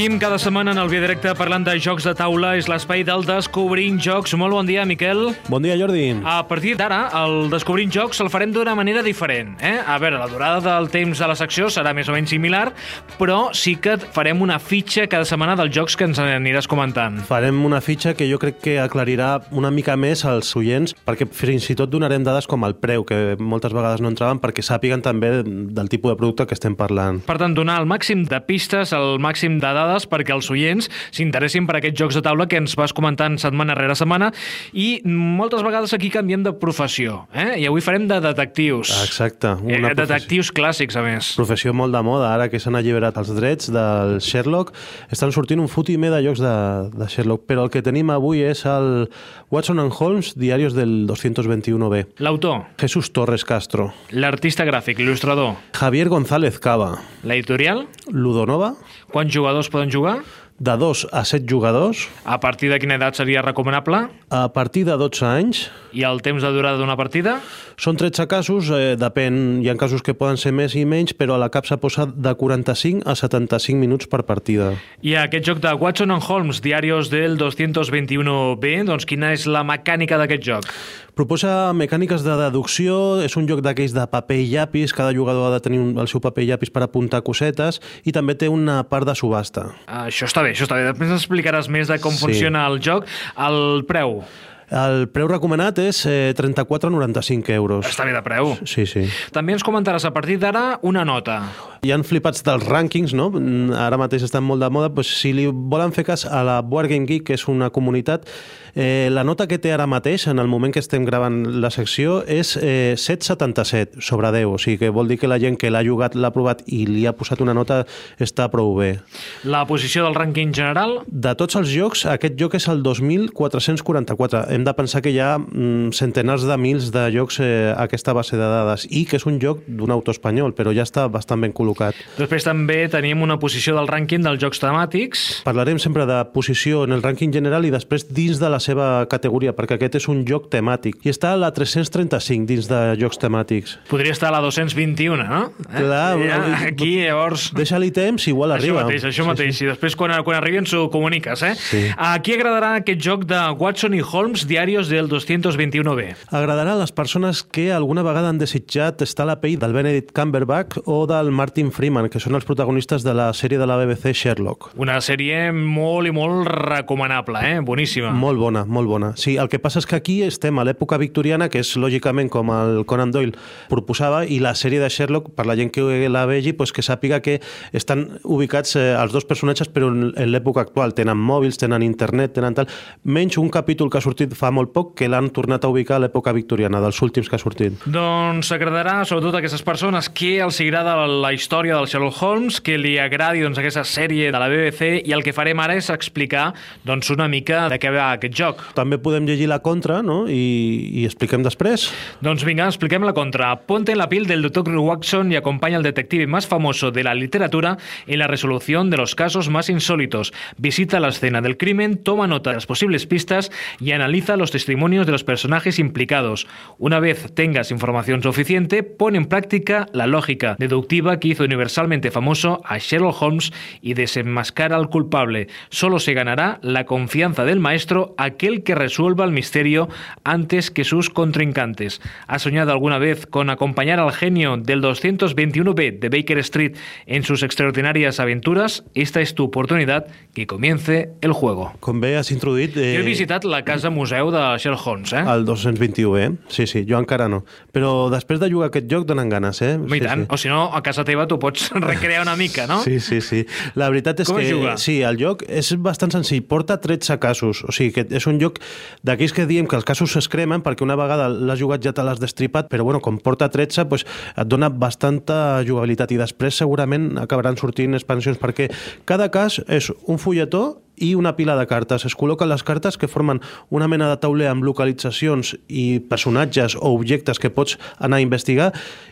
Aquí cada setmana en el Via Directe parlant de jocs de taula. És l'espai del Descobrint Jocs. Molt bon dia, Miquel. Bon dia, Jordi. A partir d'ara, el Descobrint Jocs el farem d'una manera diferent. Eh? A veure, la durada del temps de la secció serà més o menys similar, però sí que farem una fitxa cada setmana dels jocs que ens aniràs comentant. Farem una fitxa que jo crec que aclarirà una mica més als oients, perquè fins i tot donarem dades com el preu, que moltes vegades no entraven, perquè sàpiguen també del tipus de producte que estem parlant. Per tant, donar el màxim de pistes, el màxim de dades perquè els oients s'interessin per aquests jocs de taula que ens vas comentant setmana rere setmana i moltes vegades aquí canviem de professió. Eh? I avui farem de detectius. Exacte. Una eh, detectius clàssics, a més. Professió molt de moda. Ara que s'han alliberat els drets del Sherlock, estan sortint un fotimer de jocs de, de Sherlock. Però el que tenim avui és el Watson and Holmes, Diarios del 221B. L'autor? Jesús Torres Castro. L'artista gràfic, il·lustrador? Javier González Cava. L'editorial? Ludonova. Quants jugadors poden jugar? De 2 a 7 jugadors. A partir de quina edat seria recomanable? A partir de 12 anys. I el temps de durada d'una partida? Són 13 casos, eh, depèn, hi ha casos que poden ser més i menys, però a la cap s'ha posat de 45 a 75 minuts per partida. I aquest joc de Watson and Holmes, Diarios del 221B, doncs quina és la mecànica d'aquest joc? Proposa mecàniques de deducció, és un joc d'aquells de paper i llapis, cada jugador ha de tenir el seu paper i llapis per apuntar cosetes, i també té una part de subhasta. Això està bé, això està bé. Després explicaràs més de com sí. funciona el joc. El preu? El preu recomanat és eh, 34,95 euros. Està bé de preu. Sí, sí. També ens comentaràs a partir d'ara una nota. Hi han flipats dels rànquings, no? Ara mateix estan molt de moda. Doncs si li volen fer cas a la Board Game Geek, que és una comunitat, eh, la nota que té ara mateix, en el moment que estem gravant la secció, és eh, 7,77 sobre 10. O sigui que vol dir que la gent que l'ha jugat, l'ha provat i li ha posat una nota està prou bé. La posició del rànquing general? De tots els jocs, aquest joc és el 2444. Hem de pensar que hi ha mm, centenars de mils de jocs eh, a aquesta base de dades i que és un joc d'un autor espanyol, però ja està bastant ben col·locat. Després també tenim una posició del rànquing dels jocs temàtics. Parlarem sempre de posició en el rànquing general i després dins de la seva categoria, perquè aquest és un joc temàtic. I està a la 335 dins de jocs temàtics. Podria estar a la 221, no? Eh? Clar. Ja, aquí, llavors... Deixa-li temps, igual això arriba. Mateix, això mateix, sí, sí. I després quan, quan arribi ens ho comuniques, eh? Sí. A qui agradarà aquest joc de Watson i Holmes, Diarios del 221B? Agradarà a les persones que alguna vegada han desitjat estar a la pell del Benedict Cumberbatch o del Martin Freeman, que són els protagonistes de la sèrie de la BBC Sherlock. Una sèrie molt i molt recomanable, eh? Boníssima. Molt bona, molt bona. Sí, el que passa és que aquí estem a l'època victoriana, que és lògicament com el Conan Doyle proposava, i la sèrie de Sherlock, per la gent que la vegi, pues que sàpiga que estan ubicats eh, els dos personatges, però en, en l'època actual. Tenen mòbils, tenen internet, tenen tal... Menys un capítol que ha sortit fa molt poc que l'han tornat a ubicar a l'època victoriana, dels últims que ha sortit. Doncs agradarà sobretot a aquestes persones que els agrada la història del Sherlock Holmes, que li agradi doncs, aquesta sèrie de la BBC i el que farem ara és explicar doncs, una mica de què va aquest joc. També podem llegir la contra no? I, i expliquem després. Doncs vinga, expliquem la contra. Ponte en la piel del doctor Watson y acompaña al detective más famoso de la literatura en la resolución de los casos más insólitos. Visita la escena del crimen, toma nota de las posibles pistas y analiza los testimonios de los personajes implicados. Una vez tengas información suficiente, pon en práctica la lógica deductiva que hizo universalmente famoso a Sherlock Holmes y desenmascara al culpable. Solo se ganará la confianza del maestro aquel que resuelva el misterio antes que sus contrincantes. ¿Has soñado alguna vez con acompañar al genio del 221B de Baker Street en sus extraordinarias aventuras? Esta es tu oportunidad que comience el juego. Com bé has introduït... Eh... Jo he visitat la casa museu de Sherlock Holmes, eh? El 221, eh? Sí, sí, jo encara no. Però després de jugar aquest joc donen ganes, eh? I sí, tant. Sí. O si no, a casa teva tu pots recrear una mica, no? Sí, sí, sí. La veritat és Com que... juga? Sí, el joc és bastant senzill. Porta 13 casos. O sigui, que és un joc d'aquells que diem que els casos es cremen perquè una vegada l'has jugat ja te l'has destripat, però bueno, com porta 13, pues, et dona bastanta jugabilitat i després segurament acabaran sortint expansions perquè cada cas és un fulletó i una pila de cartes. Es col·loquen les cartes que formen una mena de tauler amb localitzacions i personatges o objectes que pots anar a investigar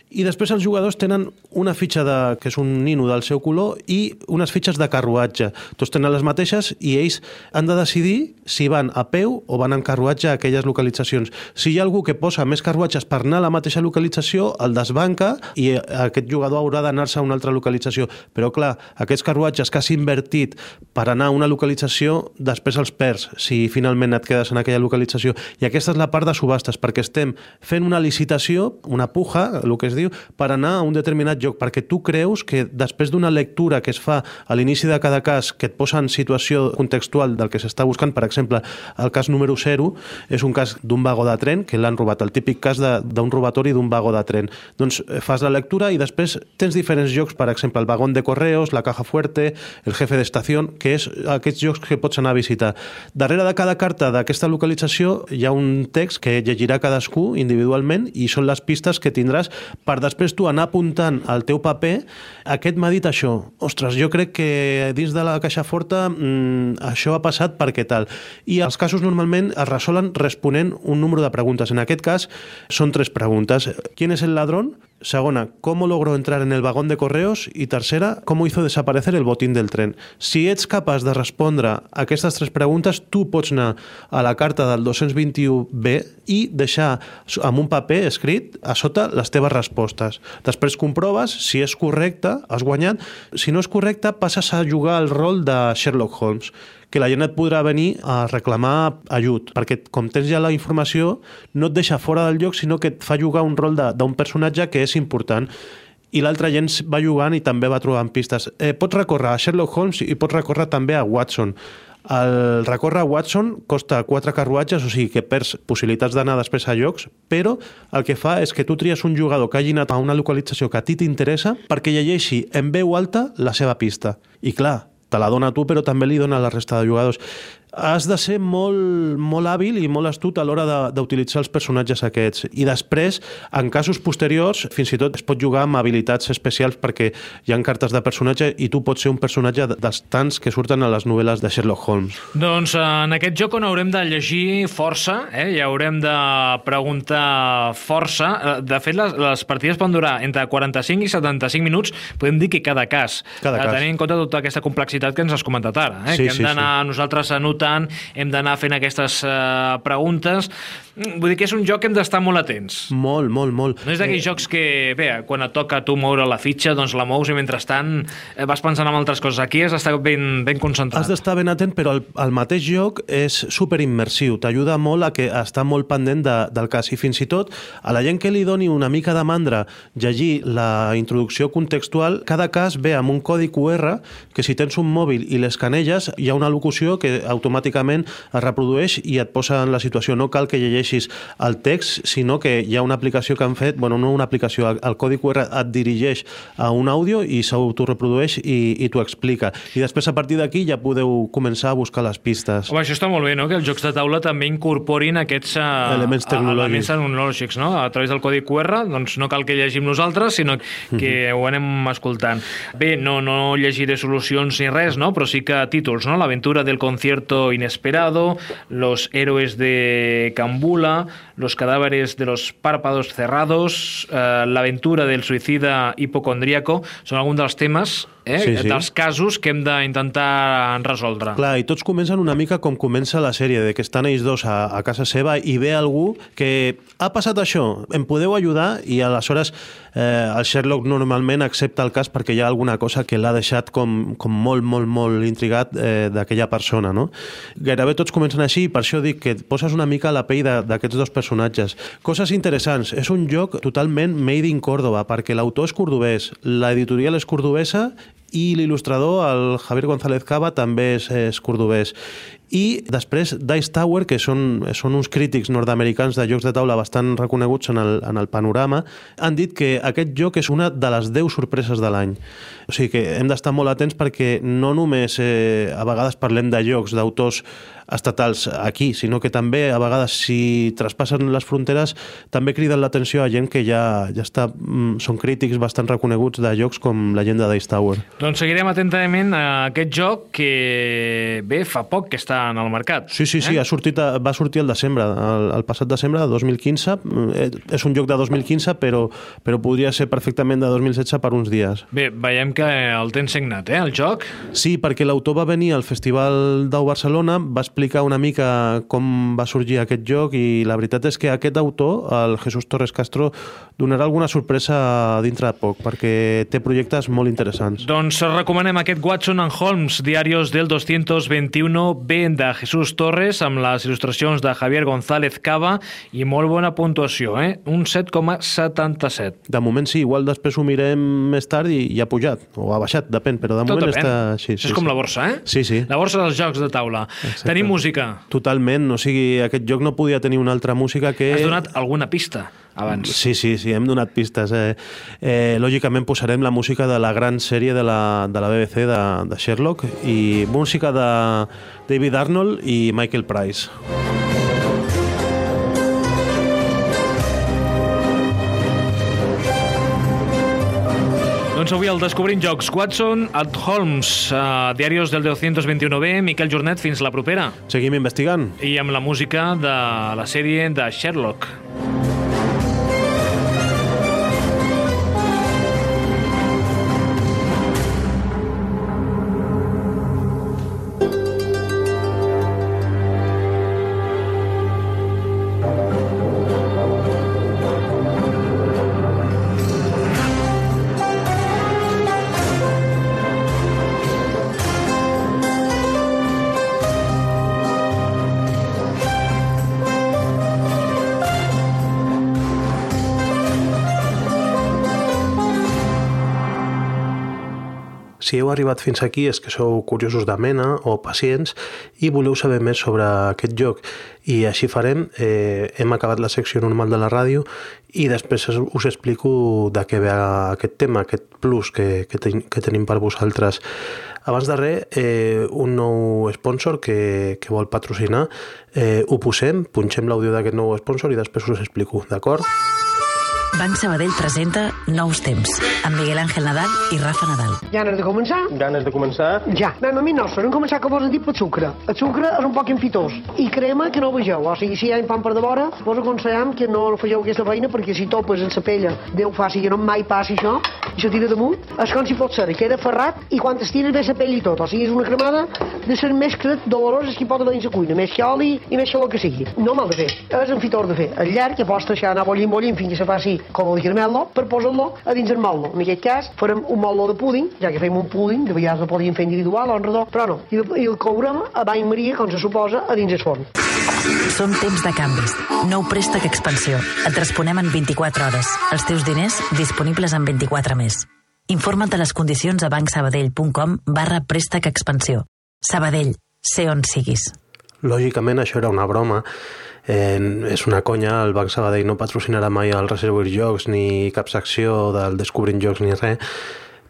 i després els jugadors tenen una fitxa de, que és un nino del seu color i unes fitxes de carruatge. Tots tenen les mateixes i ells han de decidir si van a peu o van en carruatge a aquelles localitzacions. Si hi ha algú que posa més carruatges per anar a la mateixa localització, el desbanca i aquest jugador haurà d'anar-se a una altra localització. Però clar, aquests carruatges que has invertit per anar a una localització, després els perds si finalment et quedes en aquella localització. I aquesta és la part de subhastes, perquè estem fent una licitació, una puja, el que es diu, per anar a un determinat lloc, perquè tu creus que després d'una lectura que es fa a l'inici de cada cas, que et posa en situació contextual del que s'està buscant, per exemple, el cas número 0 és un cas d'un vagó de tren que l'han robat, el típic cas d'un robatori d'un vagó de tren. Doncs eh, fas la lectura i després tens diferents llocs, per exemple, el vagón de correos, la caja fuerte, el jefe d'estació, que és aquests llocs que pots anar a visitar. Darrere de cada carta d'aquesta localització hi ha un text que llegirà cadascú individualment i són les pistes que tindràs per després tu anar apuntant al teu paper, aquest m'ha dit això. Ostres, jo crec que dins de la caixa forta mmm, això ha passat perquè tal. I els casos normalment es resolen responent un número de preguntes. En aquest cas són tres preguntes. ¿Quién es el ladrón? Segona, ¿cómo logró entrar en el vagón de correos? I tercera, ¿cómo hizo desaparecer el botín del tren? Si ets capaç de respondre a aquestes tres preguntes, tu pots anar a la carta del 221B i deixar amb un paper escrit a sota les teves respostes. Després comproves si és correcte, has guanyat. Si no és correcte, passes a jugar el rol de Sherlock Holmes que la gent et podrà venir a reclamar ajut, perquè com tens ja la informació, no et deixa fora del lloc, sinó que et fa jugar un rol d'un personatge que és important i l'altra gent va jugant i també va trobant pistes. Eh, pots recórrer a Sherlock Holmes i pots recórrer també a Watson. El recórrer a Watson costa quatre carruatges, o sigui que perds possibilitats d'anar després a llocs, però el que fa és que tu tries un jugador que hagi anat a una localització que a ti t'interessa perquè llegeixi en veu alta la seva pista. I clar, te la dona tu, però dona la resta de jugadors has de ser molt, molt hàbil i molt astut a l'hora d'utilitzar els personatges aquests. I després, en casos posteriors, fins i tot es pot jugar amb habilitats especials perquè hi han cartes de personatge i tu pots ser un personatge dels tants que surten a les novel·les de Sherlock Holmes. Doncs en aquest joc on haurem de llegir força, eh? i haurem de preguntar força. Eh, de fet, les, les partides poden durar entre 45 i 75 minuts, podem dir que cada cas. Cada cas. Tenint en compte tota aquesta complexitat que ens has comentat ara, eh? Sí, que hem sí, d'anar sí. nosaltres anotant votant, hem d'anar fent aquestes uh, preguntes. Vull dir que és un joc que hem d'estar molt atents. Molt, molt, molt. No és d'aquells eh... jocs que, bé, quan et toca tu moure la fitxa, doncs la mous i mentrestant eh, vas pensant en altres coses. Aquí has d'estar ben, ben concentrat. Has d'estar ben atent, però el, el mateix joc és super immersiu. T'ajuda molt a que està molt pendent de, del cas. I fins i tot a la gent que li doni una mica de mandra llegir la introducció contextual, cada cas ve amb un codi QR que si tens un mòbil i l'escanelles, hi ha una locució que automàticament es reprodueix i et posa en la situació. No cal que llegeixis el text, sinó que hi ha una aplicació que han fet, bueno, no una aplicació, el codi QR et dirigeix a un àudio i s'autoreprodueix i, i t'ho explica. I després, a partir d'aquí, ja podeu començar a buscar les pistes. Home, això està molt bé, no?, que els jocs de taula també incorporin aquests uh, elements tecnològics. elements tecnològics, no? A través del codi QR, doncs no cal que llegim nosaltres, sinó que ho anem escoltant. Bé, no, no llegiré solucions ni res, no?, però sí que títols, no?, L'aventura del concierto inesperado, Los héroes de Cambula, Los cadáveres de los párpados cerrados, eh, L'aventura del suïcida hipocondríaco, són alguns dels temes eh, Sí, sí. dels casos que hem d'intentar resoldre. Clar, i tots comencen una mica com comença la sèrie, de que estan ells dos a, a casa seva i ve algú que ha passat això, em podeu ajudar? I aleshores eh, el Sherlock normalment accepta el cas perquè hi ha alguna cosa que l'ha deixat com, com molt, molt, molt intrigat eh, d'aquella persona, no? Gairebé tots comencen així i per això dic que poses una mica la pell d'aquests dos personatges. Coses interessants. És un joc totalment made in Córdoba perquè l'autor és cordobès, l'editorial és cordobesa i l'il·lustrador, el Javier González Cava, també és, és cordobès. I després Dice Tower, que són, són uns crítics nord-americans de jocs de taula bastant reconeguts en el, en el panorama, han dit que aquest joc és una de les 10 sorpreses de l'any. O sigui que hem d'estar molt atents perquè no només eh, a vegades parlem de jocs d'autors estatals aquí, sinó que també a vegades si traspassen les fronteres també criden l'atenció a gent que ja, ja està, mm, són crítics bastant reconeguts de jocs com la gent de Dice Tower. Doncs seguirem atentament a aquest joc que bé, fa poc que està en el mercat. Sí, sí, sí, eh? ha sortit, va sortir el desembre, el, el passat desembre de 2015. Eh, és un joc de 2015, però, però podria ser perfectament de 2016 per uns dies. Bé, veiem que el tens signat, eh, el joc? Sí, perquè l'autor va venir al Festival d'Au Barcelona, va explicar una mica com va sorgir aquest joc i la veritat és que aquest autor, el Jesús Torres Castro, donarà alguna sorpresa dintre de poc, perquè té projectes molt interessants. Doncs recomanem aquest Watson and Holmes, Diarios del 221B de Jesús Torres, amb les il·lustracions de Javier González Cava i molt bona puntuació, eh? un 7,77. De moment sí, igual després ho mirem més tard i, i ha pujat, o ha baixat, depèn, però de Tot moment depèn. està... Sí, Això sí, és com sí. la borsa, eh? Sí, sí. La borsa dels jocs de taula. Exacte. Tenim música. Totalment, o sigui, aquest joc no podia tenir una altra música que... Has donat alguna pista abans. Sí, sí, sí, hem donat pistes. Eh, eh, lògicament posarem la música de la gran sèrie de la, de la BBC de, de Sherlock i música de David Arnold i Michael Price. Doncs avui el Descobrint Jocs Watson at Holmes, uh, Diarios del 221B, Miquel Jornet, fins la propera. Seguim investigant. I amb la música de la sèrie de Sherlock. Si heu arribat fins aquí és que sou curiosos de mena o pacients i voleu saber més sobre aquest joc. I així farem. Eh, hem acabat la secció normal de la ràdio i després us explico de què ve aquest tema, aquest plus que, que, ten, que tenim per vosaltres. Abans de res, eh, un nou sponsor que, que vol patrocinar. Eh, ho posem, punxem l'àudio d'aquest nou sponsor i després us explico, d'acord? Banc Sabadell presenta Nous temps, amb Miguel Ángel Nadal i Rafa Nadal. Ja n'has de començar? Ganes de començar? Ja. Anem a mi nostre, hem començat com vos hem dit per sucre. El sucre és un poc infitós. I crema que no ho vegeu. O sigui, si hi ha pan per de vora, vos aconsellem que no fegeu aquesta feina perquè si topes en la pella, Déu faci que no mai passi això, i se tira damunt, és com si pot ser, queda ferrat i quan estires ve la pell i tot. O sigui, és una cremada de ser més cret doloroses que hi pot haver dins la cuina, més que oli i més que el que sigui. No mal de fer, és enfitor de fer. El llarg que pots deixar anar bollint, bollint fins que se faci com el caramel per posar-lo a dins el mollo. En aquest cas farem un mollo de púding, ja que fem un púding, de vegades el podíem fer individual o en redó, però no. I, el- i el courem a bany Maria, com se suposa, a dins el forn. Són temps de canvis. Nou préstec expansió. Et responem en 24 hores. Els teus diners disponibles en 24 més. Informa't de les condicions a bancsabadell.com barra préstec expansió. Sabadell, sé on siguis. Lògicament això era una broma. Eh, és una conya, el Banc Sabadell no patrocinarà mai el Reservoir Jocs ni cap secció del Descobrint Jocs ni res,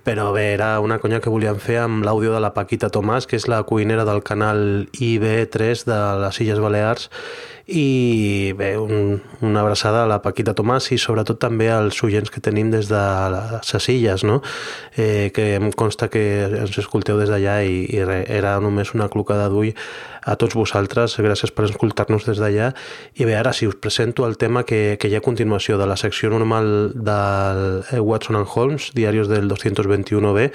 però bé, era una conya que volíem fer amb l'àudio de la Paquita Tomàs, que és la cuinera del canal IB3 de les Illes Balears, i bé, un, una abraçada a la Paquita Tomàs i sobretot també als oients que tenim des de les illes, no? eh, que em consta que ens escolteu des d'allà i, i re, era només una clucada d'ull a tots vosaltres, gràcies per escoltar-nos des d'allà. I bé, ara si us presento el tema que, que hi ha a continuació de la secció normal del eh, Watson and Holmes, Diarios del 221B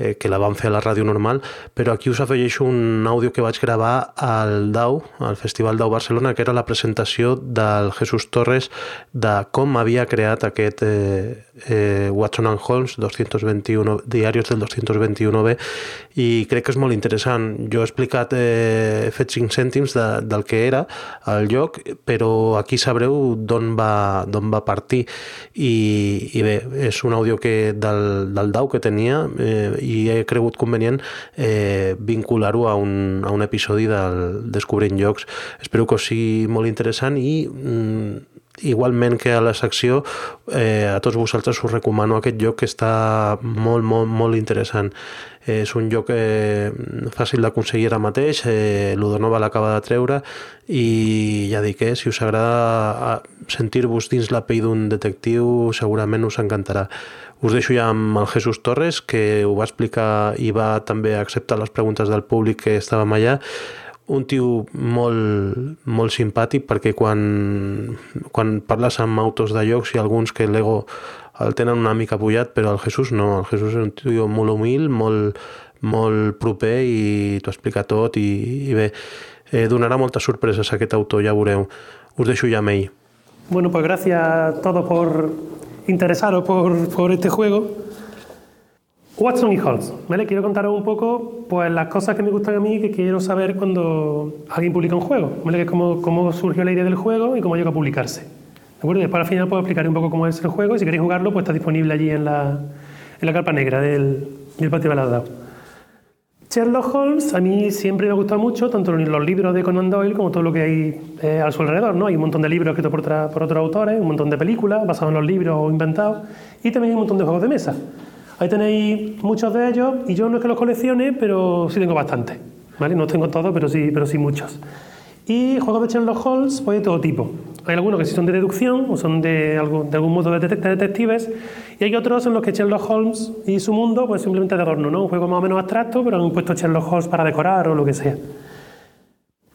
eh, que la vam fer a la ràdio normal, però aquí us afegeixo un àudio que vaig gravar al DAU, al Festival DAU Barcelona, que era la presentació del Jesús Torres de com havia creat aquest eh, eh, Watson and Holmes 221, Diarios del 221B i crec que és molt interessant. Jo he explicat, eh, he fet 5 cèntims de, del que era el lloc, però aquí sabreu d'on va, va partir i, i bé, és un àudio que del, del DAU que tenia eh, i he cregut convenient eh, vincular-ho a, un, a un episodi del Descobrint Jocs. Espero que us sigui molt interessant i mm, igualment que a la secció, eh, a tots vosaltres us recomano aquest joc que està molt, molt, molt interessant. Eh, és un joc eh, fàcil d'aconseguir ara mateix, eh, l'Udonova l'acaba de treure i ja dic eh, si us agrada sentir-vos dins la pell d'un detectiu segurament us encantarà. Us deixo ja amb el Jesús Torres, que ho va explicar i va també acceptar les preguntes del públic que estàvem allà un tio molt, molt simpàtic perquè quan, quan parles amb autors de llocs ha alguns que l'ego el tenen una mica pujat, però el Jesús no, el Jesús és un tio molt humil, molt, molt proper i t'ho explica tot i, i bé, eh, donarà moltes sorpreses a aquest autor, ja veureu. Us deixo ja amb ell. Bueno, pues gracias a todos por interesaros por, por este juego. Watson y Holmes, ¿vale? Quiero contaros un poco pues, las cosas que me gustan a mí y que quiero saber cuando alguien publica un juego, ¿vale? Que es cómo, cómo surgió la idea del juego y cómo llegó a publicarse. ¿De acuerdo? Después al final puedo explicar un poco cómo es el juego y si queréis jugarlo pues está disponible allí en la, en la carpa negra del, del patio Baladao. Sherlock Holmes a mí siempre me ha gustado mucho, tanto los libros de Conan Doyle como todo lo que hay eh, a su alrededor. ¿no? Hay un montón de libros escritos por, por otros autores, un montón de películas basados en los libros o inventados y también hay un montón de juegos de mesa. Ahí tenéis muchos de ellos y yo no es que los coleccione, pero sí tengo bastantes. ¿vale? No tengo todos, pero sí, pero sí muchos. Y juegos de Sherlock Holmes, pues de todo tipo. Hay algunos que sí son de deducción o son de, algún, de algún modo de, detectives y hay otros en los que Sherlock Holmes y su mundo pues simplemente de adorno, ¿no? Un juego más o menos abstracto, pero han puesto Sherlock Holmes para decorar o lo que sea.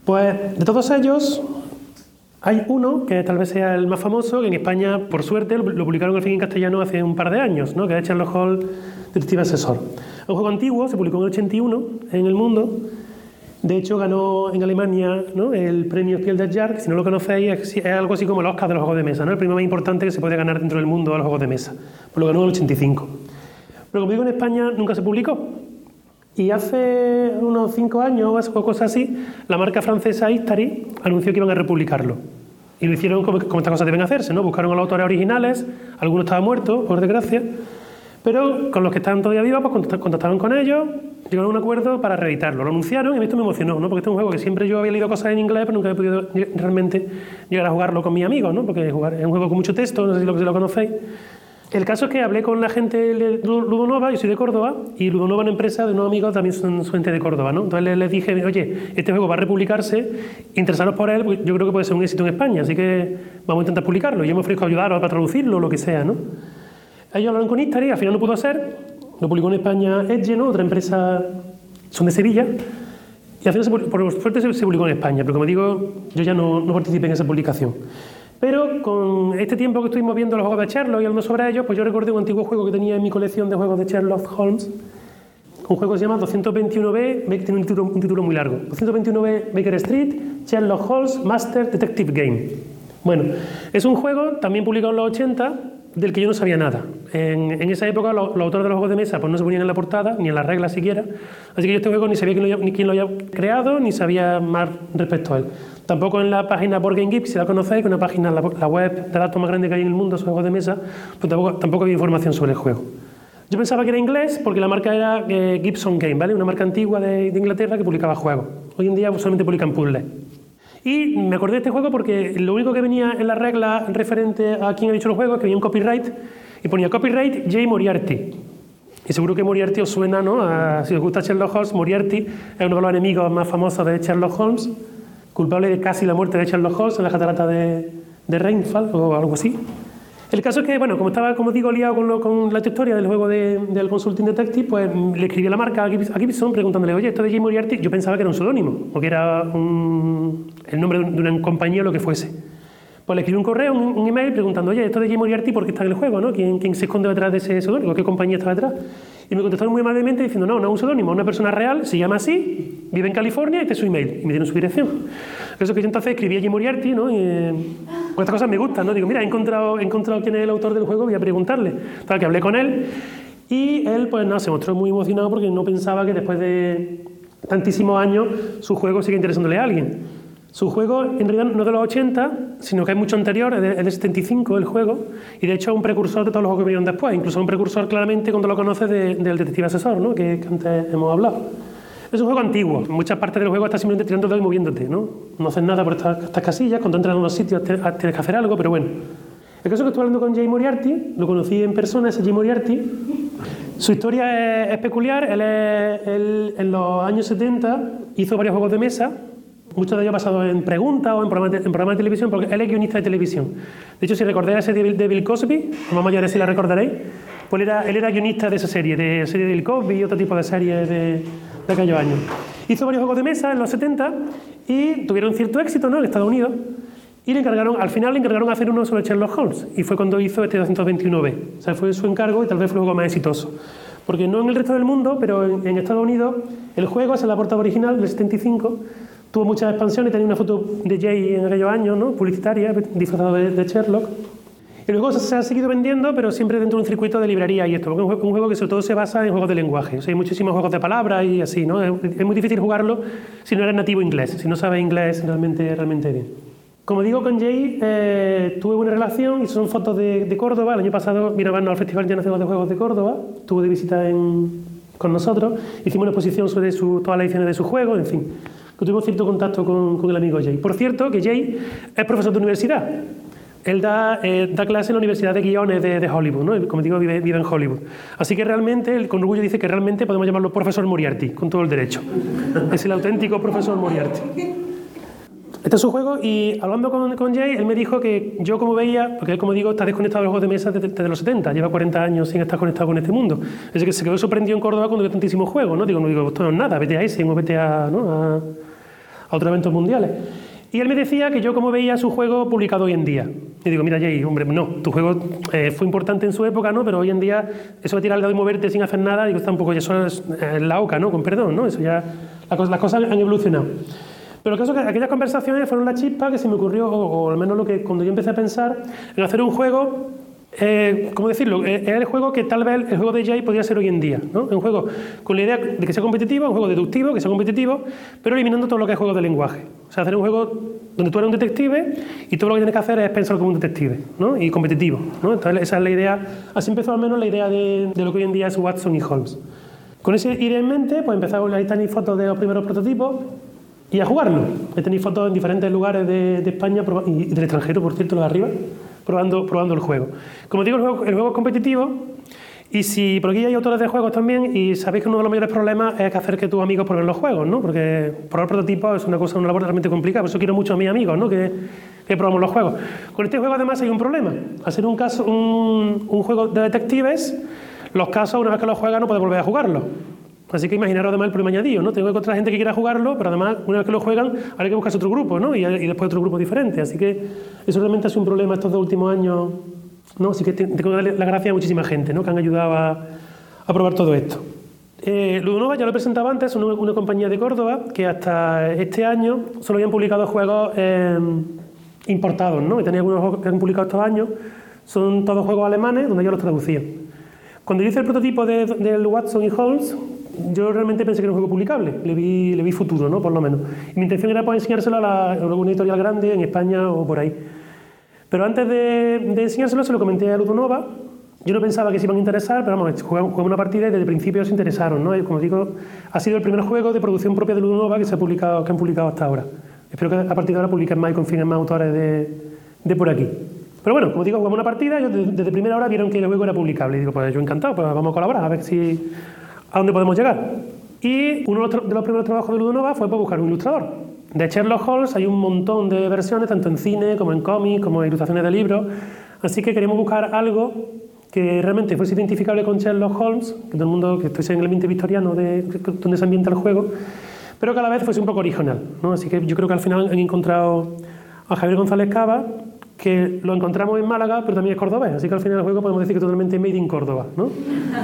Pues de todos ellos, hay uno que tal vez sea el más famoso, que en España, por suerte, lo publicaron al fin en castellano hace un par de años, ¿no? que es Sherlock Holmes Detective Asesor. Es un juego antiguo, se publicó en el 81 en el mundo. De hecho, ganó en Alemania ¿no? el premio Spiel des Jahres, si no lo conocéis, es, algo así como el Oscar de los juegos de mesa, ¿no? el premio más importante que se puede ganar dentro del mundo de los juegos de mesa. Pues lo ganó en el 85. Pero como digo, en España nunca se publicó. Y hace unos cinco años o cosas así, la marca francesa Istari anunció que iban a republicarlo. Y lo hicieron como, como estas cosas deben hacerse, ¿no? Buscaron a los autores originales, algunos estaban muertos, por desgracia, pero con los que están todavía vivos, pues contactaron con ellos, llegaron a un acuerdo para reeditarlo. Lo anunciaron y esto me emocionó, ¿no? Porque este es un juego que siempre yo había leído cosas en inglés, pero nunca he podido realmente llegar a jugarlo con mis amigos, ¿no? Porque es un juego con mucho texto, no sé si lo, si lo conocéis. El caso es que hablé con la gente de Ludonova, yo soy de Córdoba, y Ludonova una empresa de unos amigos también son, gente de Córdoba, ¿no? Entonces les, dije, oye, este juego va a republicarse, interesaros por él, porque yo creo que puede ser un éxito en España, así que vamos a intentar publicarlo. Yo me ofrezco a ayudaros para traducirlo, lo que sea, ¿no? Ellos hablaron con Instari, al final no pudo ser, lo publicó en España Edge, ¿no? Otra empresa, son de Sevilla, y al final, por suerte, se, publicó en España, pero como digo, yo ya no, no participé en esa publicación. Pero con este tiempo que estuvimos viendo los juegos de Sherlock y hablando sobre ellos, pues yo recordé un antiguo juego que tenía en mi colección de juegos de Sherlock Holmes, un juego que se llama 221B, que tiene un título, un título muy largo. 221B Baker Street, Sherlock Holmes Master Detective Game. Bueno, es un juego también publicado en los 80 del que yo no sabía nada. En, esa época los, autores de los juegos de mesa pues no se ponían en la portada, ni en las reglas siquiera, así que yo este juego ni sabía quién lo, ni quién lo había creado, ni sabía más respecto a él. Tampoco en la página Board Game si la conocéis, que es una página, la, la, web de datos más grande que hay en el mundo sobre juegos de mesa, pues tampoco, tampoco había información sobre el juego. Yo pensaba que era inglés porque la marca era eh, Gibson Game, ¿vale? Una marca antigua de, de, Inglaterra que publicaba juegos. Hoy en día solamente publican puzzles. Y me acordé de este juego porque lo único que venía en la regla referente a quién ha dicho el juego es que venía un copyright y ponía copyright J. Moriarty. Y seguro que Moriarty os suena, ¿no? A, si os gusta Sherlock Holmes, Moriarty es uno de los enemigos más famosos de Sherlock Holmes culpable de casi la muerte de Sherlock Holmes en la catarata de, de Reinfall o algo así. El caso es que, bueno, como estaba, como digo, liado con, lo, con la historia del juego de, del Consulting Detective, pues le escribí a la marca a Gibson preguntándole, oye, esto de Jim Moriarty, yo pensaba que era un seudónimo, o que era un, el nombre de una compañía o lo que fuese. Pues le escribí un correo, un, email, preguntando, oye, esto de Jim Moriarty, ¿por qué está en el juego? ¿no? ¿Quién, ¿Quién se esconde detrás de ese seudónimo? ¿Qué compañía está detrás? Y me contestaron muy amablemente diciendo, no, no es un seudónimo, una persona real, se llama así, vive en California este es su email. Y me dieron su dirección. Eso que yo entonces escribí a Jim Moriarty, ¿no? Y, eh, estas cosas me gustan, ¿no? Digo, mira, he encontrado, he encontrado quién es el autor del juego, voy a preguntarle. Tal que hablé con él y él, pues nada, se mostró muy emocionado porque no pensaba que después de tantísimos años su juego sigue interesándole a alguien. Su juego en realidad no es de los 80, sino que es mucho anterior, es de, es de 75 el juego, y de hecho es un precursor de todos los juegos que vinieron después, incluso un precursor claramente cuando lo conoces de- del detective asesor, ¿no? que, que antes hemos hablado. Es un juego antiguo, muchas partes del juego estás simplemente tirando el y moviéndote, ¿no? No haces nada por estas, estas casillas, cuando entras en unos sitios te- tienes que hacer algo, pero bueno. El caso que estuve hablando con Jay Moriarty, lo conocí en persona, ese Jay Moriarty. Su historia es, peculiar, él en los años 70 hizo varios juegos de mesa, muchos de ellos basados en preguntas o en programas, de, en programas de televisión, porque él es guionista de televisión. De hecho, si recordáis la serie de Bill- Cosby, más mayores si la recordaréis, pues él era, él era guionista de esa serie, de serie de Bill Cosby y otro tipo de series de, de aquellos años. Hizo varios juegos de mesa en los 70 y tuvieron cierto éxito ¿no? en Estados Unidos. Y le encargaron, al final le encargaron hacer uno sobre Sherlock Holmes. Y fue cuando hizo este 221B. O sea, fue su encargo y tal vez fue el juego más exitoso. Porque no en el resto del mundo, pero en, en Estados Unidos, el juego, es la portada original del 75, tuvo muchas expansiones. Tenía una foto de Jay en aquellos años, ¿no? publicitaria, disfrazado de, de Sherlock. Y luego se, ha seguido vendiendo, pero siempre dentro de un circuito de librería y esto, porque es un juego, juego que sobre todo se basa en juegos de lenguaje. O sea, hay muchísimos juegos de palabras y así, ¿no? Es, muy difícil jugarlo si no eres nativo inglés, si no sabes inglés realmente, realmente bien. Como digo, con Jay eh, tuve buena relación y son fotos de, de Córdoba. El año pasado vino a vernos al Festival Internacional de Juegos de Córdoba, estuvo de visita en- con nosotros, hicimos una exposición sobre su- todas las ediciones de sus juegos, en fin, que tuvimos cierto contacto con, con el amigo Jay. Por cierto, que Jay es profesor de universidad. Él da, eh, da clase en la Universidad de Guiones de, de Hollywood, ¿no? Como digo, vive, vive en Hollywood. Así que realmente, él con orgullo dice que realmente podemos llamarlo profesor Moriarty, con todo el derecho. es el auténtico profesor Moriarty. Este es su juego y hablando con, con Jay, él me dijo que yo como veía, porque él como digo está desconectado de los juegos de mesa desde, desde los 70, lleva 40 años sin estar conectado con este mundo. Es que se quedó sorprendido en Córdoba cuando vio tantísimos juegos, ¿no? Digo, no digo, esto no es nada, vete a ese vete a, ¿no? a, otros eventos mundiales. Y él me decía que yo como veía su juego publicado hoy en día. Y digo, mira Jay, hombre, no, tu juego eh, fue importante en su época, ¿no? Pero hoy en día eso de tirar el dedo y moverte sin hacer nada, digo, está un poco, ya eso es eh, la oca, ¿no? Con perdón, ¿no? Eso ya, la cosa- las cosas han evolucionado. Pero el caso es que aquellas conversaciones fueron la chispa que se me ocurrió, o, o al menos lo que cuando yo empecé a pensar en hacer un juego, eh, ¿cómo decirlo? Eh, era el juego que tal vez el juego de Jay podría ser hoy en día. ¿no? Un juego con la idea de que sea competitivo, un juego deductivo, que sea competitivo, pero eliminando todo lo que es juego de lenguaje. O sea, hacer un juego donde tú eres un detective y todo lo que tienes que hacer es pensar como un detective ¿no? y competitivo. ¿no? Entonces, esa es la idea, así empezó al menos la idea de, de lo que hoy en día es Watson y Holmes. Con esa idea en mente, pues empezamos, ahí tenéis fotos de los primeros prototipos y a jugarlo. Ahí tenéis fotos en diferentes lugares de, de España y del extranjero, por cierto, los de arriba, probando, probando el juego. Como digo, el juego, el juego es competitivo y si, por aquí hay autores de juegos también y sabéis que uno de los mayores problemas es que hacer que tus amigos prueben los juegos, ¿no? Porque probar prototipos es una cosa, una labor realmente complicada, por eso quiero mucho a mis amigos, ¿no? Que, que probamos los juegos. Con este juego además hay un problema. Al ser un, caso, un, un juego de detectives, los casos una vez que los juegas no puedes volver a jugarlo. Así que imaginaros además el problema añadido, ¿no? Tengo que encontrar gente que quiera jugarlo, pero además una vez que lo juegan, hay que buscarse otro grupo, ¿no? Y, y después otro grupo diferente. Así que eso realmente ha sido un problema estos dos últimos años, ¿no? Así que te- tengo que darle las gracias a muchísima gente, ¿no? Que han ayudado a, a probar todo esto. Eh, Ludonova, ya lo he presentado antes, es una, una compañía de Córdoba que hasta este año solo habían publicado juegos eh, importados, ¿no? Y tenía algunos juegos que han publicado estos años, son todos juegos alemanes donde yo los traducía. Cuando yo hice el prototipo de- del Watson y Holmes, yo realmente pensé que era un juego publicable, le vi, le vi futuro, ¿no? Por lo menos. Y mi intención era pues, enseñárselo a, la, a alguna editorial grande en España o por ahí. Pero antes de, de enseñárselo, se lo comenté a Ludonova. Yo no pensaba que se iban a interesar, pero vamos, jugamos, una partida y desde el principio se interesaron, ¿no? Y como digo, ha sido el primer juego de producción propia de Ludonova que, se ha publicado, que han publicado hasta ahora. Espero que a partir de ahora publiquen más y confíen en más autores de, de por aquí. Pero bueno, como digo, jugamos una partida ellos desde primera hora vieron que el juego era publicable. Y digo, pues yo encantado, pues vamos a colaborar, a ver si a dónde podemos llegar. Y uno de los, primeros trabajos de Ludonova fue buscar un ilustrador. De Sherlock Holmes hay un montón de versiones, tanto en cine como en cómics, como en ilustraciones de libros. Así que queríamos buscar algo que realmente fuese identificable con Sherlock Holmes, que todo el mundo, que estuviese en el ambiente victoriano de, donde se ambienta el juego, pero que a la vez fuese un poco original. ¿no? Así que yo creo que al final han encontrado a Javier González Cava, que lo encontramos en Málaga, pero también es cordobés. Así que al final el juego podemos decir que totalmente made in Córdoba. ¿no?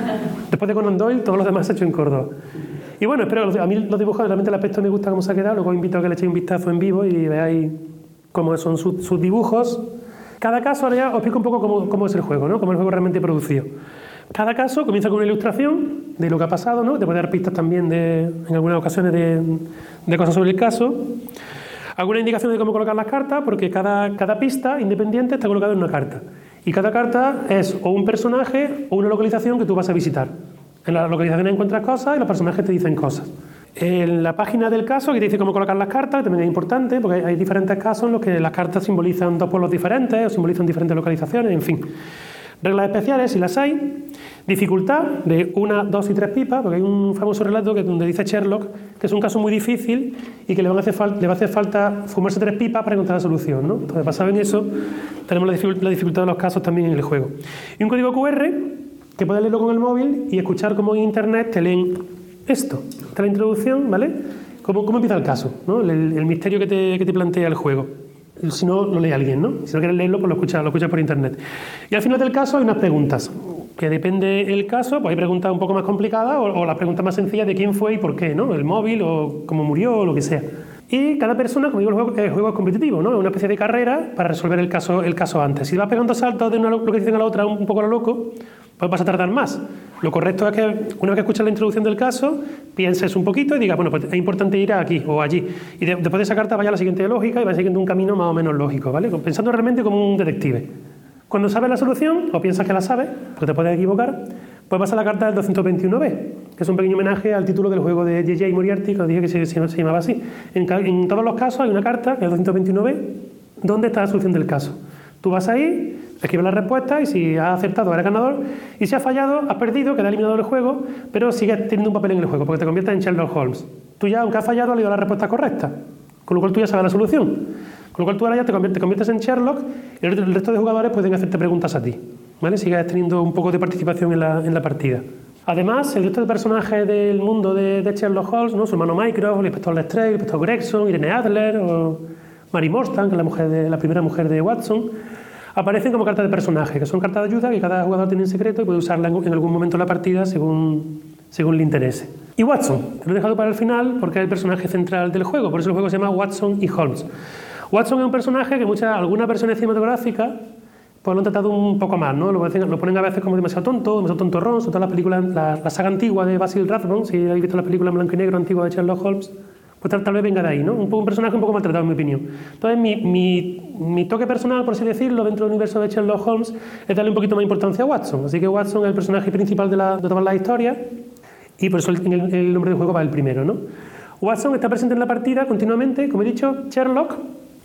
Después de Conan Doyle, todos los demás se ha hecho en Córdoba. Y bueno, espero, a mí los dibujos, realmente el aspecto me gusta cómo se ha quedado, luego os invito a que le echéis un vistazo en vivo y veáis cómo son sus, sus dibujos. Cada caso, ahora ya os explico un poco cómo, cómo es el juego, ¿no? cómo es el juego realmente producido. Cada caso comienza con una ilustración de lo que ha pasado, ¿no? te puede dar pistas también de, en algunas ocasiones de, de cosas sobre el caso. Alguna indicación de cómo colocar las cartas, porque cada, cada pista independiente está colocada en una carta. Y cada carta es o un personaje o una localización que tú vas a visitar. En las localizaciones encuentras cosas y los personajes te dicen cosas. En la página del caso, que te dice cómo colocar las cartas, también es importante, porque hay diferentes casos en los que las cartas simbolizan dos pueblos diferentes o simbolizan diferentes localizaciones, en fin. Reglas especiales, si las hay. Dificultad de una, dos y tres pipas, porque hay un famoso relato que donde dice Sherlock que es un caso muy difícil y que le, van a hacer le va a hacer falta fumarse tres pipas para encontrar la solución. ¿no? Entonces, basado en eso, tenemos la, dificultad de los casos también en el juego. Y un código QR que puedes leerlo con el móvil y escuchar cómo en internet te leen esto. Esta es la introducción, ¿vale? ¿Cómo, cómo empieza el caso? El, el, misterio que te, que te plantea el juego. Si no, lo lee alguien, ¿no? Si no quieres leerlo, pues lo escuchas lo escucha por internet. Y al final del caso hay unas preguntas, que depende del caso, pues hay preguntas un poco más complicadas o, o las preguntas más sencillas de quién fue y por qué, ¿no? El móvil o cómo murió o lo que sea. Y cada persona, como digo, el juego, el juego es competitivo, ¿no? Es una especie de carrera para resolver el caso, el caso antes. Si vas pegando saltos de una localización a la otra un poco a lo loco, pues vas a tardar más. Lo correcto es que una vez que escuchas la introducción del caso, pienses un poquito y digas, bueno, pues es importante ir aquí o allí. Y de, después de esa carta vaya a la siguiente lógica y vaya siguiendo un camino más o menos lógico, ¿vale? Pensando realmente como un detective. Cuando sabes la solución, o piensas que la sabes, porque te puedes equivocar, pues vas a la carta del 221b, que es un pequeño homenaje al título del juego de J.J. Moriarty, que os dije que se, llamaba así. En, todos los casos hay una carta, el 221b, donde está la solución del caso. Tú vas ahí, escribes la respuesta y si has acertado eres ganador y si has fallado has perdido, queda eliminado del juego, pero sigues teniendo un papel en el juego porque te conviertes en Sherlock Holmes. Tú ya, aunque has fallado, has leído la respuesta correcta, con lo cual tú ya sabes la solución. Con lo cual tú ahora ya te conviertes, te conviertes en Sherlock y el resto de jugadores pueden hacerte preguntas a ti. ¿vale? Sigues teniendo un poco de participación en la, en la partida. Además, el resto de personajes del mundo de, de Sherlock Holmes, ¿no? su hermano Mycroft, el inspector Lestrade, el inspector Gregson, Irene Adler o Mary Morstan, que es la, mujer de, la primera mujer de Watson, aparecen como cartas de personaje, que son cartas de ayuda que cada jugador tiene en secreto y puede usarla en, algún momento de la partida según, según le interese. Y Watson, que lo he dejado para el final porque es el personaje central del juego, por eso el juego se llama Watson y Holmes. Watson es un personaje que muchas, algunas versiones cinematográficas pues lo han tratado un poco más, ¿no? Lo, lo ponen a veces como demasiado tonto, demasiado tontorrón, sobre todo las películas, la, la, saga antigua de Basil Rathbone, si habéis visto la película en blanco y negro antigua de Sherlock Holmes, pues tal, tal vez venga de ahí, ¿no? Un, un, personaje un poco maltratado, en mi opinión. Entonces, mi, mi, mi, toque personal, por así decirlo, dentro del universo de Sherlock Holmes, es darle un poquito más importancia a Watson. Así que Watson es el personaje principal de, la, de todas las historias, y por eso el, el, el nombre del juego va el primero, ¿no? Watson está presente en la partida continuamente, como he dicho, Sherlock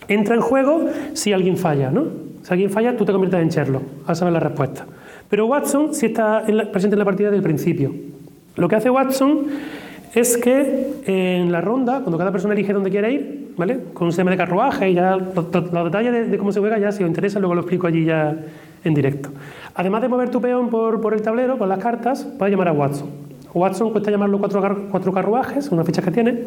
entra en juego si alguien falla, ¿no? Si alguien falla, tú te conviertes en Sherlock, a saber la respuesta. Pero Watson sí está en la, presente en la partida desde el principio. Lo que hace Watson es que en la ronda, cuando cada persona elige dónde quiere ir, ¿vale? Con un sistema de carruaje y ya los, los detalles de, cómo se juega, ya si os interesa, luego lo explico allí ya en directo. Además de mover tu peón por, el tablero, por las cartas, puedes llamar a Watson. Watson cuesta llamarlo cuatro, cuatro carruajes, unas fichas que tiene,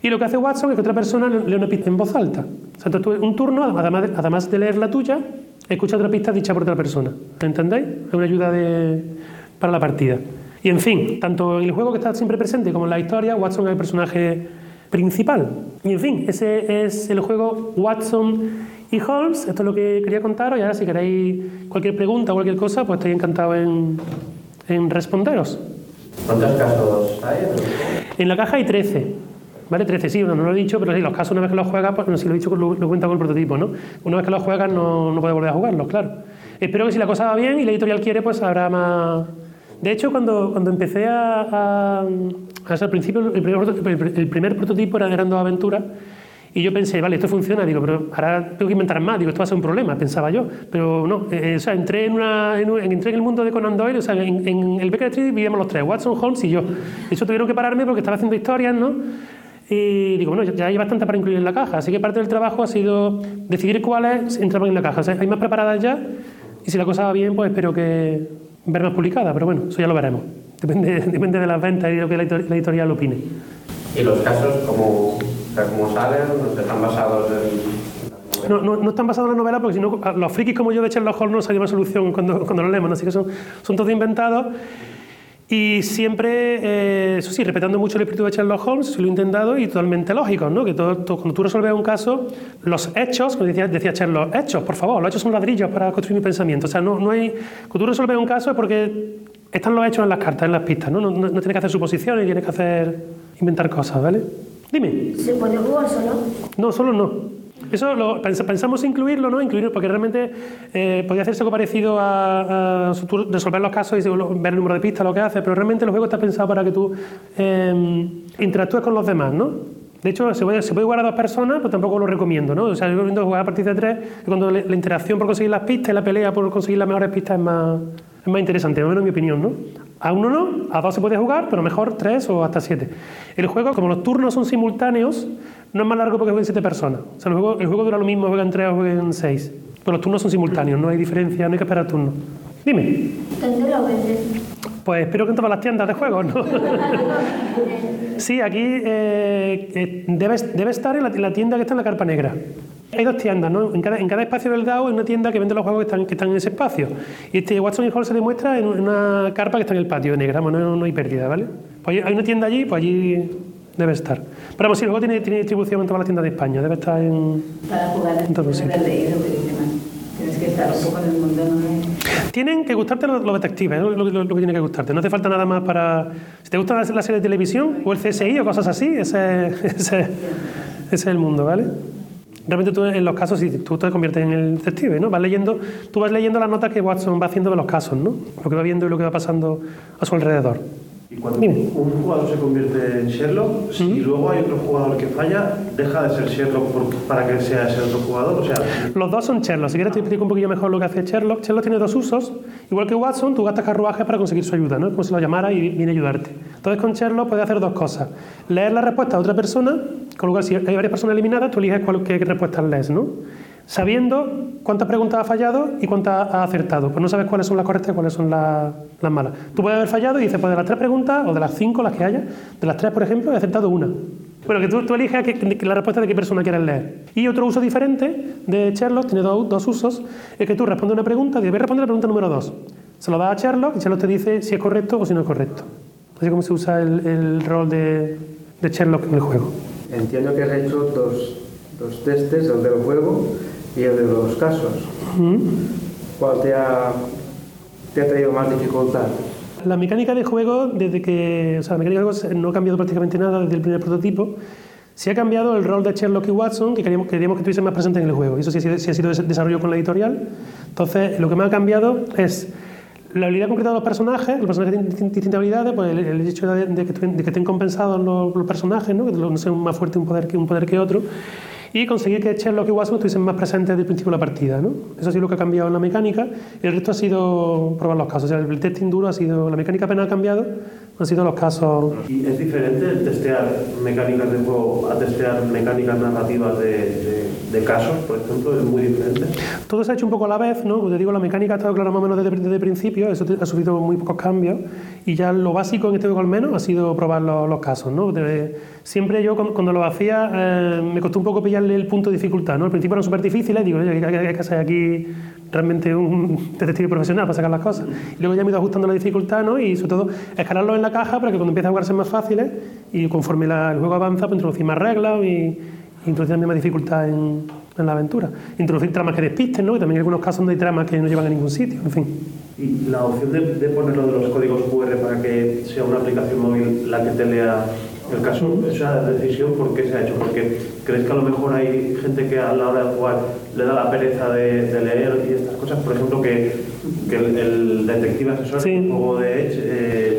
y lo que hace Watson es que otra persona lee una pista en voz alta. O sea, entonces tú un turno, además de, leer la tuya, escucha otra pista dicha por otra persona. ¿Entendéis? Es una ayuda para la partida. Y en fin, tanto en el juego que está siempre presente como en la historia, Watson es el personaje principal. Y en fin, ese es el juego Watson y Holmes. Esto es lo que quería contaros. Y ahora, si queréis cualquier pregunta o cualquier cosa, pues estoy encantado en, en responderos. ¿Cuántos casos hay? En la caja hay 13. ¿Vale? 13, sí, no, no lo he dicho, pero sí, los casos una vez que los juegas, pues, no, si lo he dicho, lo, lo cuenta con el prototipo, ¿no? Una vez que los juegas no, no puedes volver a jugarlos, claro. Espero que si la cosa va bien y la editorial quiere, pues habrá más... De hecho, cuando, cuando empecé a... a, a al principio, el primer, prototipo era de Gran Aventura y yo pensé, vale, esto funciona, digo, pero ahora tengo que inventar más, digo, esto va a ser un problema, pensaba yo. Pero no, eh, o sea, entré en, una, en, un, entré en el mundo de Conan Doyle, o sea, en, el Becker Street vivíamos los tres, Watson, Holmes y yo. De hecho, tuvieron que pararme porque estaba haciendo historias, ¿no? Y digo, bueno, ya hay bastante para incluir en la caja, así que parte del trabajo ha sido decidir cuáles entraban en la caja. O sea, hay más preparadas ya y si la cosa va bien, pues espero que ver más publicadas, pero bueno, eso ya lo veremos. Depende, depende de las ventas y de lo que la editorial opine. ¿Y los casos como cómo salen? ¿Están basados en...? No, no, no, están basados en la novela porque si no, los frikis como yo de Sherlock Holmes no salía una solución cuando, cuando lo leemos, ¿no? así que son, son todos inventados y siempre, eh, eso sí, respetando mucho el espíritu de Sherlock Holmes, lo he intentado y totalmente lógico, ¿no? Que todo, todo, cuando tú resuelves un caso, los hechos, como decía, decía Sherlock, hechos, por favor, los hechos son ladrillos para construir mi pensamiento. O sea, no, no hay, cuando tú resuelves un caso es porque están los hechos en las cartas, en las pistas, ¿no? No, no, no tienes que hacer suposiciones, tienes que hacer, inventar cosas, ¿vale? Dime. ¿Se puede jugar solo? No, solo no. Eso lo, pens- pensamos incluirlo, ¿no? Incluirlo porque realmente eh, podría hacerse algo parecido a, a resolver los casos y ver el número de pistas, lo que hace, pero realmente el juego está pensado para que tú eh, interactúes con los demás, ¿no? De hecho, se puede, se puede jugar a dos personas, pero tampoco lo recomiendo, ¿no? O sea, yo recomiendo jugar a partir de tres, cuando le- la interacción por conseguir las pistas y la pelea por conseguir las mejores pistas es más, es más interesante, al menos en mi opinión, ¿no? A uno no, a dos se puede jugar, pero mejor tres o hasta siete. El juego, como los turnos son simultáneos, no es más largo porque jueguen siete personas. O sea, el juego, el juego dura lo mismo, juegan tres o jueguen seis. Pero los turnos son simultáneos, no hay diferencia, no hay que esperar turnos. Dime. ¿Dónde lo? Pues espero que en todas las tiendas de juegos, ¿no? sí, aquí eh, eh, debe, debe estar en la, en la tienda que está en la carpa negra. Hay dos tiendas, ¿no? En cada, en cada espacio del DAO hay una tienda que vende los juegos que están, que están en ese espacio. Y este Watson y Hall se demuestra en una carpa que está en el patio negra, bueno, no, no hay pérdida, ¿vale? Pues hay- una tienda allí, pues allí debe estar. Pero vamos, sí, el juego tiene, tiene distribución en todas las tiendas de España, debe estar en... Para jugar en más. Tienes que estar un poco en el mundo, ¿no? Tienen que gustarte los, los detectives, es lo, lo- lo que tiene que gustarte. No hace falta nada más para. Si te gusta la, la serie de televisión o el CSI o cosas así, ese, ese, ese es el mundo, ¿vale? Realmente tú en los casos sí, tú te conviertes en el detective, ¿no? Vas leyendo, tú vas leyendo las notas que Watson va haciendo de los casos, ¿no? Lo que va viendo y lo que va pasando a su alrededor. Y cuando Dime. un jugador se convierte en Sherlock, si luego hay otro jugador que falla, deja de ser Sherlock por- para que sea ese otro jugador. O sea, Los dos son Sherlock. Si quieres te explico un poquillo mejor lo que hace Sherlock. Sherlock tiene dos usos. Igual que Watson, tú gastas carruajes para conseguir su ayuda, ¿no? Como si lo llamara y viene a ayudarte. Entonces con Sherlock puedes hacer dos cosas. Leer la respuesta a otra persona, con lo cual si hay varias personas eliminadas, tú eliges cuál, qué respuestas lees, ¿no? Sabiendo cuántas preguntas ha fallado y cuántas ha acertado. Pues no sabes cuáles son las correctas y cuáles son las, las malas. Tú puedes haber fallado y dices, pues de las tres preguntas, o de las cinco, las que haya, de las tres, por ejemplo, he acertado una. Bueno, que tú, tú eliges que- la respuesta de qué persona quieres leer. Y otro uso diferente de Sherlock, tiene dos, dos usos, es que tú respondes una pregunta, y debes responder la pregunta número dos. Se lo das a Sherlock y Sherlock te dice si es correcto o si no es correcto. Así como se usa el, el rol de, de Sherlock en el juego. Entiendo que has hecho dos, dos testes, el del juego y el de los casos. ¿Cuál te ha, te ha traído más dificultad? La mecánica de juego, desde que. O sea, la mecánica de juego no ha cambiado prácticamente nada desde el primer prototipo. Sí ha cambiado el rol de Sherlock y Watson, que queríamos, queríamos que estuviesen más presentes en el juego. Eso sí, sí ha sido des- desarrollo con la editorial. Entonces, lo que me ha cambiado es la habilidad concreta de los personajes. Los personajes tienen distin- distintas habilidades, pues el, hecho de, que, estén- compensados los, los personajes, ¿no? que no sean más fuerte un poder que, un poder que otro. Y conseguir que Sherlock y Watson estuviesen más presentes desde el principio de la partida. ¿no? Eso ha sido lo que ha cambiado en la mecánica. El resto ha sido probar los casos. O sea, el testing duro ha sido. La mecánica apenas ha cambiado, han sido los casos. y es diferente el testear mecánicas de juego a testear mecánicas narrativas de, de- de casos, por ejemplo, es muy diferente. Todo se ha hecho un poco a la vez, ¿no? Como te digo, la mecánica ha estado clara más o menos desde, desde el principio, eso ha sufrido muy pocos cambios y ya lo básico en este juego al menos ha sido probar los, los casos, ¿no? De- siempre yo cuando, cuando lo hacía eh, me costó un poco pillarle el punto de dificultad, ¿no? Al principio eran súper difíciles, digo, oye, hay, hay que ser aquí realmente un detective profesional para sacar las cosas. Y luego ya me he ido ajustando la dificultad, ¿no? Y sobre todo escalarlo en la caja para que cuando empiece a jugar sean más fáciles y conforme el juego avanza, pues introducir más reglas y introducir también más dificultad en, la aventura. Introducir tramas que despisten, ¿no? Y también hay algunos casos donde hay tramas que no llevan a ningún sitio, en fin. Y la opción de ponerlo de los códigos QR para que sea una aplicación móvil la que te lea el caso, esa decisión, ¿por qué se ha hecho? Porque crees que a lo mejor hay gente que a la hora de jugar le da la pereza de, de leer y estas cosas, por ejemplo, que, que el, el detective asesor Sí. de Edge eh,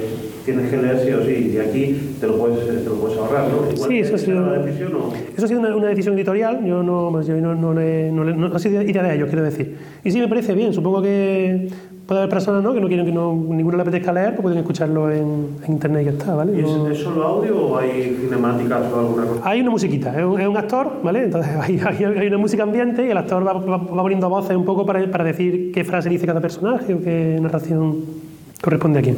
tienes que leer sí o sí, y aquí te lo puedes, te lo puedes ahorrar, ¿no? Igual Sí, eso ha sido- la decisión o... Eso ha sido una, una decisión editorial, yo no, yo no, no, le- no le- no ha sido idea de ellos, quiero decir. Y sí, me parece bien, supongo que puede haber personas ¿no? que no quieren que no, ninguno le apetezca leer, pues pueden escucharlo en, en internet y ya está, ¿vale? ¿Y es, es solo audio o hay cinemáticas o alguna cosa? Hay una musiquita, es un, es un actor, ¿vale? Entonces hay, hay- hay una música ambiente y el actor va, va- va poniendo voces un poco para, para decir qué frase dice cada personaje o qué narración corresponde a quién.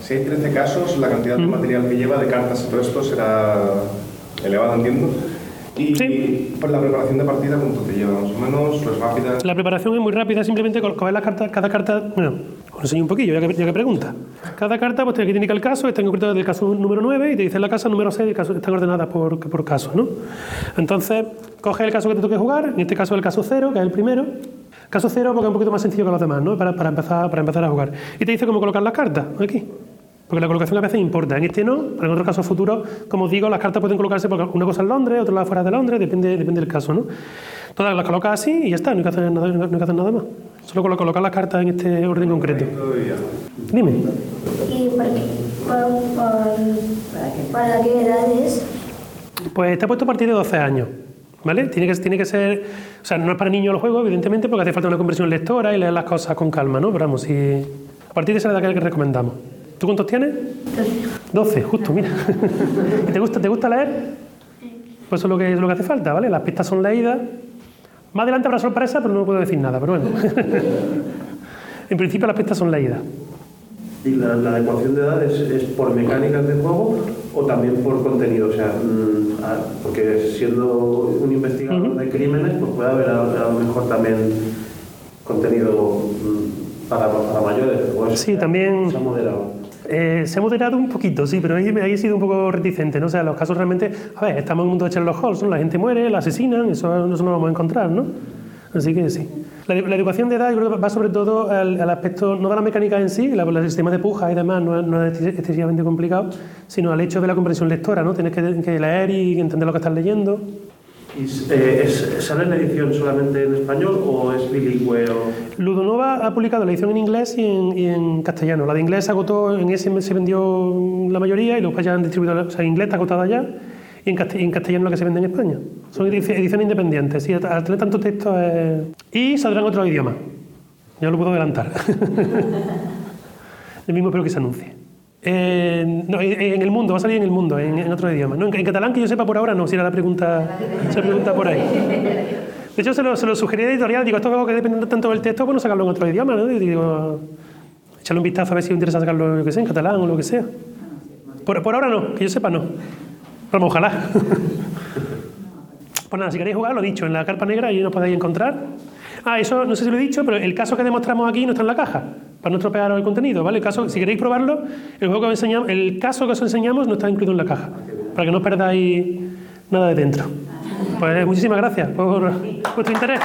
Si hay 13 casos, la cantidad de material que lleva de cartas y todo esto será elevada, entiendo. Y Sí. por la preparación de partida, ¿cuánto te lleva? Más o menos, ¿es rápida? La preparación es muy rápida, simplemente co- coger las cartas, cada carta, bueno, os enseño un poquillo, ya que, ya que pregunta. Cada carta pues tiene que indicar el caso, está en concreto del caso número 9 y te dice la casa número 6, y caso- están ordenadas por, por caso, ¿no? Entonces, coge el caso que te toque jugar, en este caso el caso 0, que es el primero. Caso 0 porque es un poquito más sencillo que los demás, ¿no? Para, para empezar, para empezar a jugar. Y te dice cómo colocar las cartas, aquí. Porque la colocación a veces importa. En este no, pero en otros casos futuros, como digo, las cartas pueden colocarse porque una cosa en Londres, otra fuera de Londres, depende, depende del caso, ¿no? Todas las colocas así y ya está, no hay que hacer nada, no hay que hacer nada más. Solo colo- colocar las cartas en este orden concreto. Dime. ¿Y para qué, para qué edades? Pues está puesto a partir de 12 años. ¿Vale? Tiene que, tiene que ser. O sea, no es para niños el juego, evidentemente, porque hace falta una conversión lectora y leer las cosas con calma, ¿no? Pero vamos, si. A partir de esa edad que recomendamos. ¿Tú cuántos tienes? 12, justo, mira. ¿Y te gusta, te gusta leer? Pues eso es lo que, es lo que hace falta, ¿vale? Las pistas son leídas. Más adelante habrá sorpresa, pero no puedo decir nada, pero bueno. en principio las pistas son leídas. ¿Y la, la adecuación de edad es, es por mecánicas de juego o también por contenido? O sea, mm, ah, porque siendo un investigador de crímenes, pues puede haber a, lo mejor también contenido mm, para, para mayores. Sí, también- Se ha moderado. Eh, se ha moderado un poquito, sí, pero ahí, ahí he sido un poco reticente, ¿no? O sea, los casos realmente, a ver, estamos en un mundo de Sherlock Holmes, ¿no? La gente muere, la asesinan, eso, eso no lo vamos a encontrar, ¿no? Así que sí. La, la educación de edad yo creo que va sobre todo al, al aspecto, no de la mecánica en sí, la- el sistema de puja y demás no, es- no es excesivamente complicado, sino al hecho de la comprensión lectora, ¿no? Tienes que, que leer y entender lo que estás leyendo. ¿Y eh, es- ¿Sale la edición solamente en español o es bilingüe? O... Ludonova ha publicado la edición en inglés y en, y en castellano. La de inglés se agotó, en ese se vendió la mayoría y luego ya han distribuido, o sea, en inglés está agotada ya y en, castellano la que se vende en España. Son edici- ediciones independientes y al tener tanto texto eh, y saldrá en otro idioma. Ya lo puedo adelantar. el mismo espero que se anuncie. Eh, no, en el mundo, va a salir en el mundo, en, en otro idioma. No, en, en catalán que yo sepa por ahora no, si era la pregunta, se pregunta por ahí. De hecho, se lo, se lo sugerí a editorial, digo, esto es algo que depende tanto del texto, bueno, sacarlo en otro idioma, ¿no? Y digo, echarle un vistazo a ver si os interesa sacarlo, yo que en catalán o lo que sea. Por, por ahora no, que yo sepa no. Vamos, ojalá. Pues nada, si queréis jugar, lo dicho, en la carpa negra ahí nos podéis encontrar. Ah, eso no sé si lo he dicho, pero el caso que demostramos aquí no está en la caja, para no estropear el contenido, ¿vale? El caso, si queréis probarlo, el, juego que os enseñamos, el caso que os enseñamos no está incluido en la caja, para que no perdáis nada de dentro. Pues muchísimas gracias por vuestro interés.